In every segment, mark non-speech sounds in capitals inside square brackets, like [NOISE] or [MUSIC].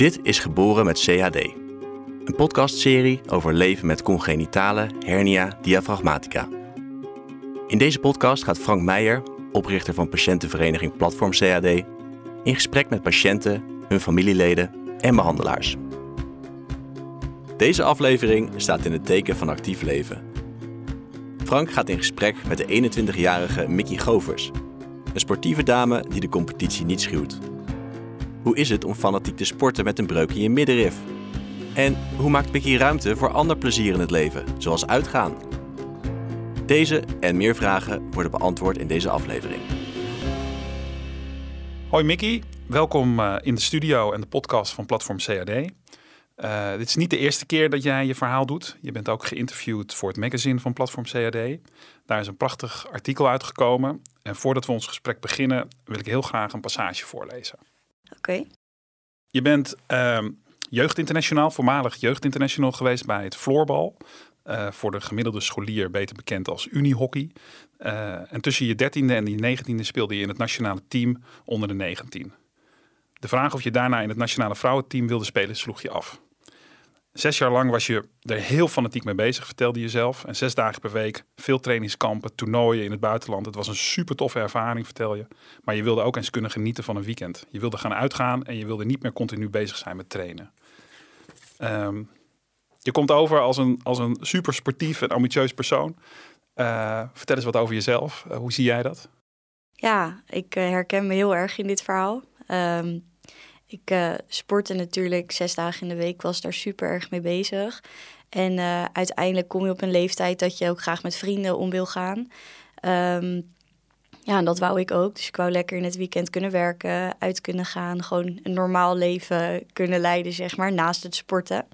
Dit is Geboren met CHD. Een podcastserie over leven met congenitale hernia diafragmatica. In deze podcast gaat Frank Meijer, oprichter van patiëntenvereniging Platform CHD, in gesprek met patiënten, hun familieleden en behandelaars. Deze aflevering staat in het teken van actief leven. Frank gaat in gesprek met de 21-jarige Mickey Govers, een sportieve dame die de competitie niet schuwt. Hoe is het om fanatiek te sporten met een breuk in je middenrif? En hoe maakt Mickey ruimte voor ander plezier in het leven, zoals uitgaan? Deze en meer vragen worden beantwoord in deze aflevering. Hoi Mickey, welkom eh, in de studio en de podcast van Platform CAD. Uh, dit is niet de eerste keer dat jij je verhaal doet. Je bent ook geïnterviewd voor het magazine van Platform CAD. Daar is een prachtig artikel uitgekomen. En voordat we ons gesprek beginnen, wil ik heel graag een passage voorlezen. Oké. Je bent uh, jeugdinternationaal, voormalig jeugdinternational geweest bij het floorbal. Uh, voor de gemiddelde scholier beter bekend als unihockey. Uh, en tussen je dertiende en je negentiende speelde je in het nationale team onder de 19. De vraag of je daarna in het nationale vrouwenteam wilde spelen sloeg je af. Zes jaar lang was je er heel fanatiek mee bezig, vertelde je zelf. En zes dagen per week, veel trainingskampen, toernooien in het buitenland. Het was een super toffe ervaring, vertel je. Maar je wilde ook eens kunnen genieten van een weekend. Je wilde gaan uitgaan en je wilde niet meer continu bezig zijn met trainen. Um, je komt over als een, als een super sportief en ambitieus persoon. Uh, vertel eens wat over jezelf. Uh, hoe zie jij dat? Ja, ik uh, herken me heel erg in dit verhaal. Um, ik uh, sportte natuurlijk zes dagen in de week, was daar super erg mee bezig. En uh, uiteindelijk kom je op een leeftijd dat je ook graag met vrienden om wil gaan. Um, ja, en dat wou ik ook. Dus ik wou lekker in het weekend kunnen werken, uit kunnen gaan. Gewoon een normaal leven kunnen leiden, zeg maar, naast het sporten.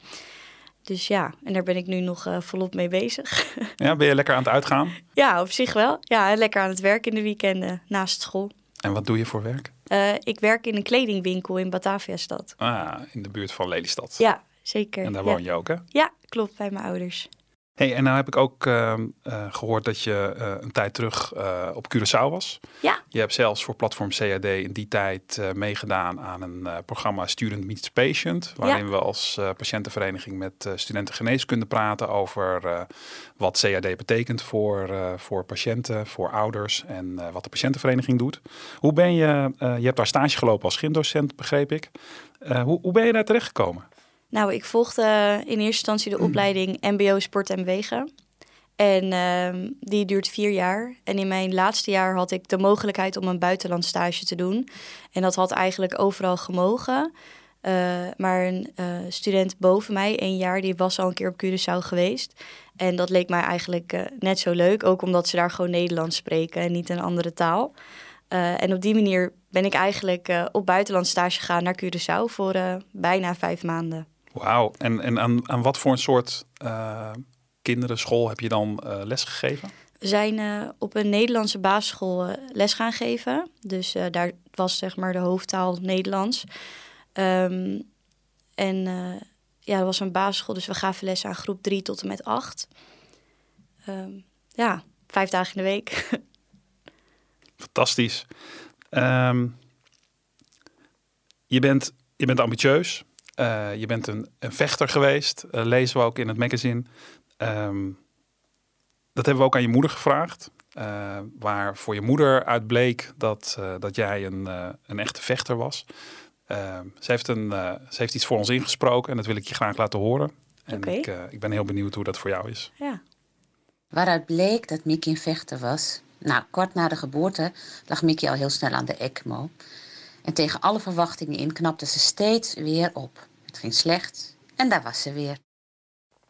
Dus ja, en daar ben ik nu nog uh, volop mee bezig. [LAUGHS] Ja, ben je lekker aan het uitgaan? Ja, op zich wel. Ja, lekker aan het werken in de weekenden naast school. En wat doe je voor werk? Uh, ik werk in een kledingwinkel in Bataviastad. Ah, in de buurt van Lelystad. Ja, zeker. En daar ja. woon je ook, hè? Ja, klopt, bij mijn ouders. Hey, en nou heb ik ook uh, uh, gehoord dat je uh, een tijd terug op Curaçao was. Ja. Je hebt zelfs voor Platform CAD in die tijd meegedaan aan een programma Student Meets Patient. Waarin ja. we als patiëntenvereniging met studenten geneeskunde praten over wat CAD betekent voor, voor patiënten, voor ouders en wat de patiëntenvereniging doet. Hoe ben je, je hebt daar stage gelopen als gymdocent, begreep ik. hoe, hoe ben je daar terecht gekomen? Nou, ik volgde in eerste instantie de opleiding MBO Sport en Bewegen. En uh, die duurt vier jaar. En in mijn laatste jaar had ik de mogelijkheid om een buitenlandstage te doen. En dat had eigenlijk overal gemogen. Uh, maar een uh, student boven mij, één jaar, die was al een keer op Curaçao geweest. En dat leek mij eigenlijk uh, net zo leuk. Ook omdat ze daar gewoon Nederlands spreken en niet een andere taal. en op die manier ben ik eigenlijk op buitenlandstage gegaan naar Curaçao voor bijna vijf maanden. Wauw, en, en aan, aan wat voor een soort uh, kinderen, school heb je dan uh, les gegeven? We zijn uh, op een Nederlandse basisschool les gaan geven. Dus daar was zeg maar de hoofdtaal Nederlands. Um, en ja, dat was een basisschool, dus we gaven les aan groep 3 tot en met 8. Um, ja, vijf dagen in de week. [LAUGHS] Fantastisch. Um, je, bent, je bent ambitieus. Uh, je bent een, een, vechter geweest, uh, lezen we ook in het magazine. Um, dat hebben we ook aan je moeder gevraagd. Uh, waar voor je moeder uit bleek dat, dat jij een, een echte vechter was. Ehm, ze, heeft een, ze heeft iets voor ons ingesproken en dat wil ik je graag laten horen. En okay. ik, ik ben heel benieuwd hoe dat voor jou is. Ja. Waaruit bleek dat Mickey een vechter was? Nou, kort na de geboorte lag Mickey al heel snel aan de ECMO. En tegen alle verwachtingen in knapte ze steeds weer op. Het ging slecht en daar was ze weer.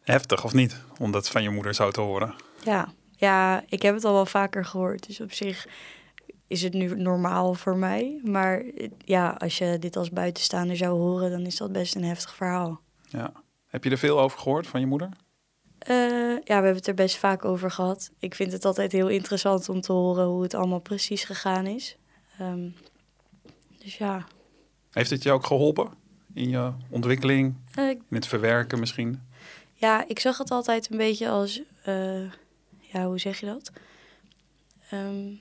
Heftig of niet, om dat van je moeder zo te horen? Ja, ja ik heb het al wel vaker gehoord. Dus op zich is het nu normaal voor mij. Maar ja, als je dit als buitenstaander zou horen, dan is dat best een heftig verhaal. Ja. Heb je er veel over gehoord van je moeder? Uh, ja, we hebben het er best vaak over gehad. Ik vind het altijd heel interessant om te horen hoe het allemaal precies gegaan is. Um, dus ja. Heeft het je ook geholpen in je ontwikkeling, uh, in het verwerken misschien? Ja, ik zag het altijd een beetje als, uh, ja, hoe zeg je dat? Um,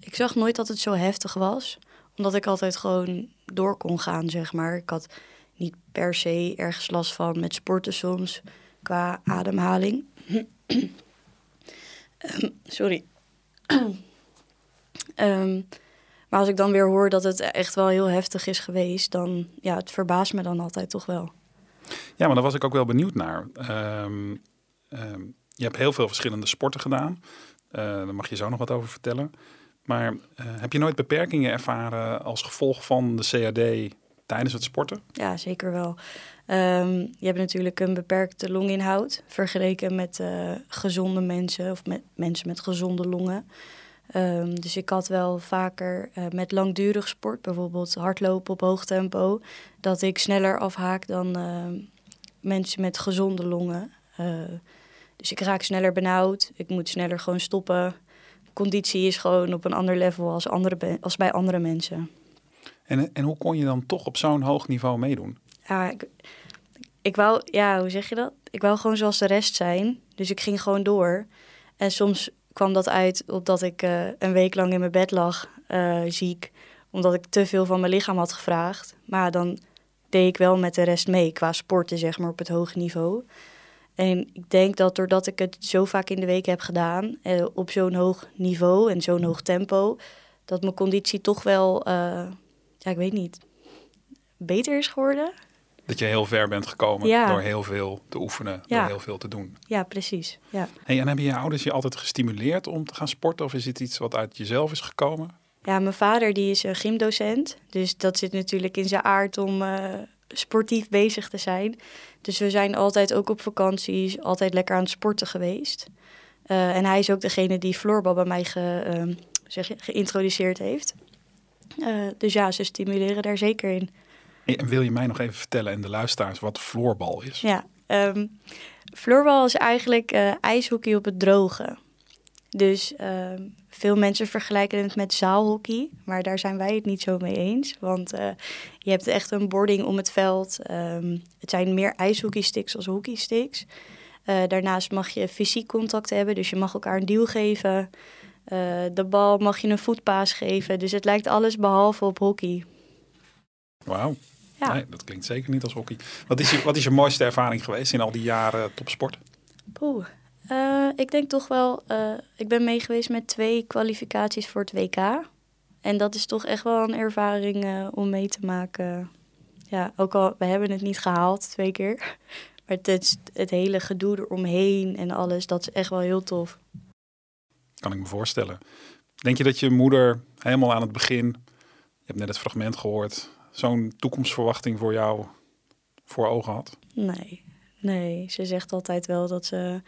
ik zag nooit dat het zo heftig was, omdat ik altijd gewoon door kon gaan, zeg maar. Ik had niet per se ergens last van met sporten soms qua ademhaling. [CLEARS THROAT] Ehm, sorry. [CLEARS THROAT] Ehm, maar als ik dan weer hoor dat het echt wel heel heftig is geweest, dan ja, het verbaast me dan altijd toch wel. Ja, maar daar was ik ook wel benieuwd naar. Ehm, je hebt heel veel verschillende sporten gedaan. Uh, daar mag je zo nog wat over vertellen. Maar eh, heb je nooit beperkingen ervaren als gevolg van de CAD tijdens het sporten? Ja, zeker wel. Um, je hebt natuurlijk een beperkte longinhoud vergeleken met uh, gezonde mensen of met mensen met gezonde longen. Um, dus ik had wel vaker uh, met langdurig sport, bijvoorbeeld hardlopen op hoog tempo, dat ik sneller afhaak dan uh, mensen met gezonde longen. dus ik raak sneller benauwd, ik moet sneller gewoon stoppen. Conditie is gewoon op een ander level als, andere, als bij andere mensen. En, en hoe kon je dan toch op zo'n hoog niveau meedoen? Ja, ik, ik wou, ja, hoe zeg je dat? Ik wou gewoon zoals de rest zijn. Dus ik ging gewoon door. En soms kwam dat uit op dat ik uh, een week lang in mijn bed lag, uh, ziek. Omdat ik te veel van mijn lichaam had gevraagd. Maar dan deed ik wel met de rest mee, qua sporten, zeg maar, op het hoge niveau. En ik denk dat doordat ik het zo vaak in de week heb gedaan, uh, op zo'n hoog niveau en zo'n hoog tempo, dat mijn conditie toch wel, ja, ik weet niet, beter is geworden. Dat je heel ver bent gekomen ja. door heel veel te oefenen, ja. door heel veel te doen. Ja, precies. Ja. Hey, en hebben je ouders je altijd gestimuleerd om te gaan sporten? Of is het iets wat uit jezelf is gekomen? Ja, mijn vader die is een gymdocent. Dus dat zit natuurlijk in zijn aard om uh, sportief bezig te zijn. Dus we zijn altijd ook op vakanties, altijd lekker aan het sporten geweest. Uh, en hij is ook degene die floorbal bij mij ge, uh, zeg geïntroduceerd heeft. Dus ja, ze stimuleren daar zeker in. En wil je mij nog even vertellen en de luisteraars wat floorbal is? Ja, um, floorbal is eigenlijk uh, ijshockey op het droge. Dus uh, veel mensen vergelijken het met zaalhockey, maar daar zijn wij het niet zo mee eens. Want uh, je hebt echt een boarding om het veld. Um, het zijn meer ijshockeysticks als hockeysticks. Uh, daarnaast mag je fysiek contact hebben, dus je mag elkaar een duw geven. de bal mag je een voetpaas geven. Dus het lijkt alles behalve op hockey. Wauw. Ja. Nee, dat klinkt zeker niet als hockey. Wat is, je, wat is je mooiste ervaring geweest in al die jaren topsport? Poeh. Uh, ik denk toch wel, uh, ik ben mee geweest met twee kwalificaties voor het WK. En dat is toch echt wel een ervaring uh, om mee te maken. Ja, ook al, we hebben het niet gehaald twee keer. [LAUGHS] Maar het, het hele gedoe eromheen en alles, dat is echt wel heel tof. Kan ik me voorstellen. Denk je dat je moeder helemaal aan het begin, je hebt net het fragment gehoord, zo'n toekomstverwachting voor jou voor ogen had? Nee, nee. Ze zegt altijd wel dat ze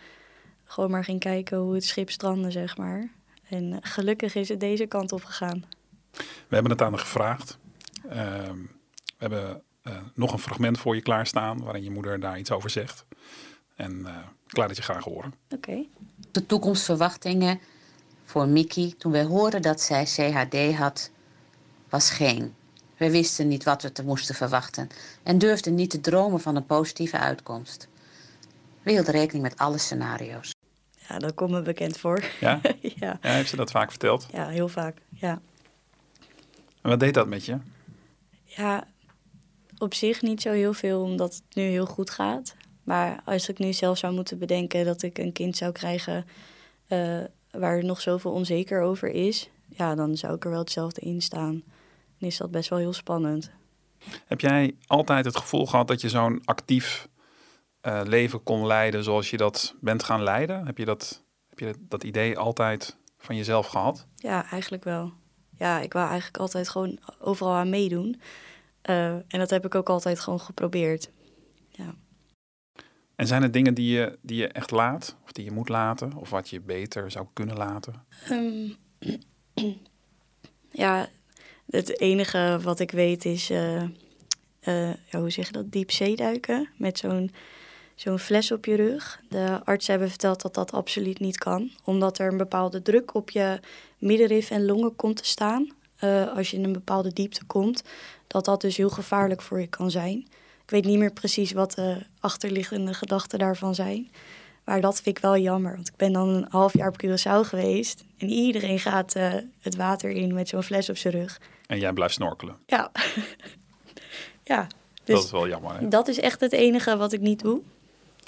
gewoon maar ging kijken hoe het schip strandde, zeg maar. En eh, gelukkig is het deze kant op gegaan. We hebben het aan haar gevraagd. Ehm, we hebben uh, nog een fragment voor je klaarstaan waarin je moeder daar iets over zegt. En uh, klaar dat je graag horen. Oké. Okay. De toekomstverwachtingen voor Mickey toen wij hoorden dat zij CHD had, was geen. We wisten niet wat we te moesten verwachten en durfden niet te dromen van een positieve uitkomst. We hielden rekening met alle scenario's. Ja, dat komt me bekend voor. Ja? [LAUGHS] ja. ja? Heeft ze dat vaak verteld? Ja, heel vaak, ja. En wat deed dat met je? Ja, op zich niet zo heel veel, omdat het nu heel goed gaat. Maar als ik nu zelf zou moeten bedenken dat ik een kind zou krijgen uh, waar nog zoveel onzeker over is, ja, dan zou ik er wel hetzelfde in staan is dat best wel heel spannend. Heb jij altijd het gevoel gehad dat je zo'n actief uh, leven kon leiden zoals je dat bent gaan leiden? Heb je dat, heb je dat idee altijd van jezelf gehad? Ja, eigenlijk wel. Ja, ik wou eigenlijk altijd gewoon overal aan meedoen. Uh, en dat heb ik ook altijd gewoon geprobeerd. Ja. En zijn er dingen die je, die je echt laat? Of die je moet laten? Of wat je beter zou kunnen laten? Um, [CLEARS THROAT] ja, het enige wat ik weet is, uh, ja, hoe zeg je dat, diepzeeduiken met zo'n zo'n fles op je rug. De artsen hebben verteld dat dat absoluut niet kan, omdat er een bepaalde druk op je middenrif en longen komt te staan. Uh, als je in een bepaalde diepte komt, dat dat dus heel gevaarlijk voor je kan zijn. Ik weet niet meer precies wat de achterliggende gedachten daarvan zijn. Maar dat vind ik wel jammer, want ik ben dan een half jaar op Curaçao geweest. En iedereen gaat uh, het water in met zo'n fles op zijn rug. En jij blijft snorkelen? Ja. [LAUGHS] ja, dat is wel jammer. Hè? Dat is echt het enige wat ik niet doe.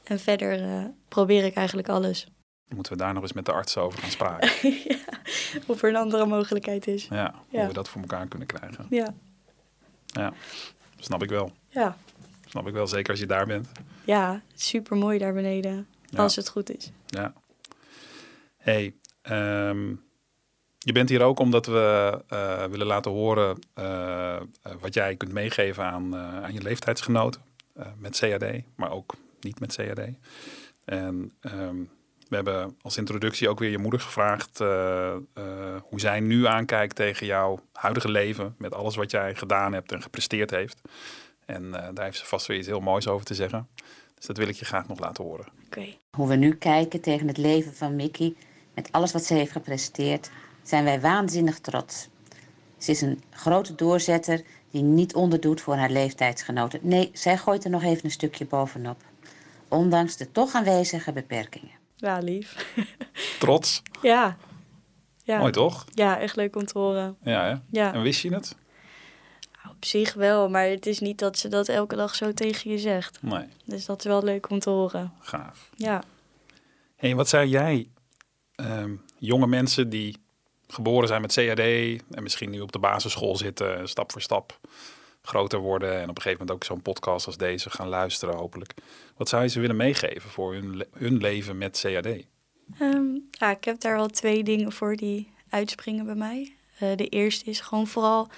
En verder uh, probeer ik eigenlijk alles. Moeten we daar nog eens met de arts over gaan [LAUGHS] spraken. ja, of er een andere mogelijkheid is. Ja, hoe we dat voor elkaar kunnen krijgen. Ja. Ja, snap ik wel. Ja. Snap ik wel, zeker als je daar bent. Ja, super mooi daar beneden. Als het goed is. Ja. hey, ehm, je bent hier ook omdat we uh, willen laten horen uh, wat jij kunt meegeven aan, aan je leeftijdsgenoten met CAD, maar ook niet met CAD. En um, we hebben als introductie ook weer je moeder gevraagd hoe zij nu aankijkt tegen jouw huidige leven met alles wat jij gedaan hebt en gepresteerd heeft. En daar heeft ze vast weer iets heel moois over te zeggen. Dus dat wil ik je graag nog laten horen. Okay. Hoe we nu kijken tegen het leven van Mickey, met alles wat ze heeft gepresteerd, zijn wij waanzinnig trots. Ze is een grote doorzetter die niet onderdoet voor haar leeftijdsgenoten. Nee, zij gooit er nog even een stukje bovenop. Ondanks de toch aanwezige beperkingen. Ja, lief. [LAUGHS] Trots? Ja. ja. Mooi toch? Ja, echt leuk om te horen. Ja, hè? Ja. En wist je het? Op zich wel, maar het is niet dat ze dat elke dag zo tegen je zegt. Nee. Dus dat is wel leuk om te horen. Gaaf. Ja. hey, wat zou jij ehm, jonge mensen die geboren zijn met CAD en misschien nu op de basisschool zitten, stap voor stap groter worden en op een gegeven moment ook zo'n podcast als deze gaan luisteren, hopelijk. Wat zou je ze willen meegeven voor hun, hun leven met CAD? Um, ja, ik heb daar wel twee dingen voor die uitspringen bij mij. Uh, de eerste is gewoon vooral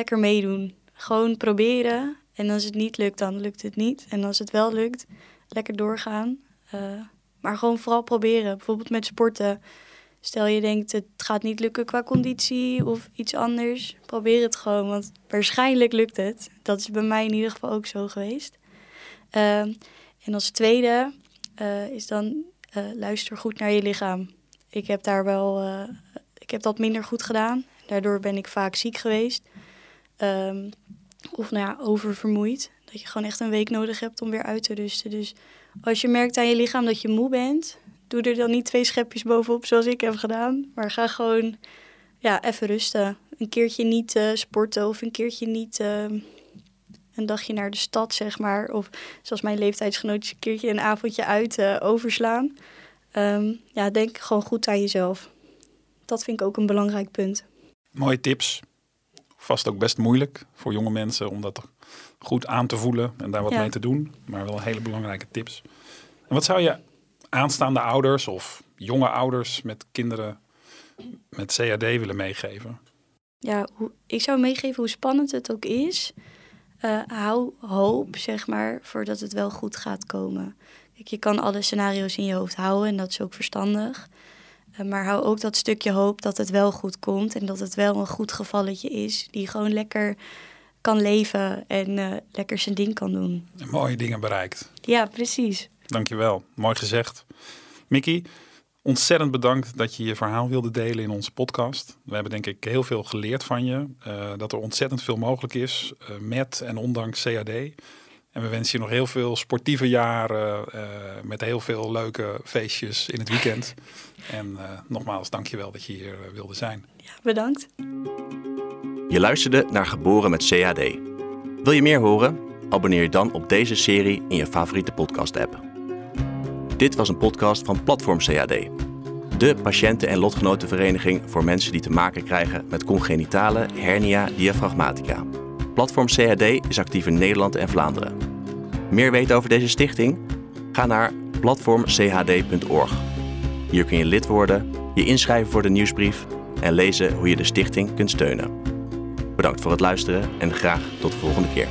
lekker meedoen. Gewoon proberen. En als het niet lukt, dan lukt het niet. En als het wel lukt, lekker doorgaan. Uh, maar gewoon vooral proberen. Bijvoorbeeld met sporten. Stel je denkt het gaat niet lukken qua conditie of iets anders. Probeer het gewoon, want waarschijnlijk lukt het. Dat is bij mij in ieder geval ook zo geweest. Uh, en als tweede uh, is dan luister goed naar je lichaam. Ik heb daar wel, ik heb dat minder goed gedaan. Daardoor ben ik vaak ziek geweest. Um, of nou ja, oververmoeid. Dat je gewoon echt een week nodig hebt om weer uit te rusten. Dus als je merkt aan je lichaam dat je moe bent, doe er dan niet twee schepjes bovenop zoals ik heb gedaan. Maar ga gewoon ja, even rusten. Een keertje niet uh, sporten of een keertje niet uh, een dagje naar de stad, zeg maar. Of zoals mijn leeftijdsgenootjes een keertje een avondje uit uh, overslaan. Um, ja, denk gewoon goed aan jezelf. Dat vind ik ook een belangrijk punt. Mooie tips vast ook best moeilijk voor jonge mensen om dat goed aan te voelen en daar wat Ja. mee te doen. Maar wel hele belangrijke tips. En wat zou je aanstaande ouders of jonge ouders met kinderen met CAD willen meegeven? ja, hoe, ik zou meegeven hoe spannend het ook is. Eh, hou hoop, zeg maar, voordat het wel goed gaat komen. Kijk, je kan alle scenario's in je hoofd houden en dat is ook verstandig. Maar hou ook dat stukje hoop dat het wel goed komt en dat het wel een goed gevalletje is. Die gewoon lekker kan leven en eh, lekker zijn ding kan doen. En mooie dingen bereikt. Ja, precies. Dankjewel. Mooi gezegd. Mickey, ontzettend bedankt dat je je verhaal wilde delen in onze podcast. We hebben denk ik heel veel geleerd van je. eh, dat er ontzettend veel mogelijk is eh, met en ondanks CAD. En we wensen je nog heel veel sportieve jaren eh, met heel veel leuke feestjes in het weekend. [LAUGHS] En eh, nogmaals, dankjewel dat je hier eh, wilde zijn. Ja, bedankt. Je luisterde naar Geboren met CAD. Wil je meer horen? Abonneer je dan op deze serie in je favoriete podcast-app. Dit was een podcast van Platform CAD. De patiënten- en lotgenotenvereniging voor mensen die te maken krijgen met congenitale hernia diaphragmatica. Platform CAD is actief in Nederland en Vlaanderen. Meer weten over deze stichting? Ga naar platformchd.org. Hier kun je lid worden, je inschrijven voor de nieuwsbrief en lezen hoe je de stichting kunt steunen. Bedankt voor het luisteren en graag tot de volgende keer.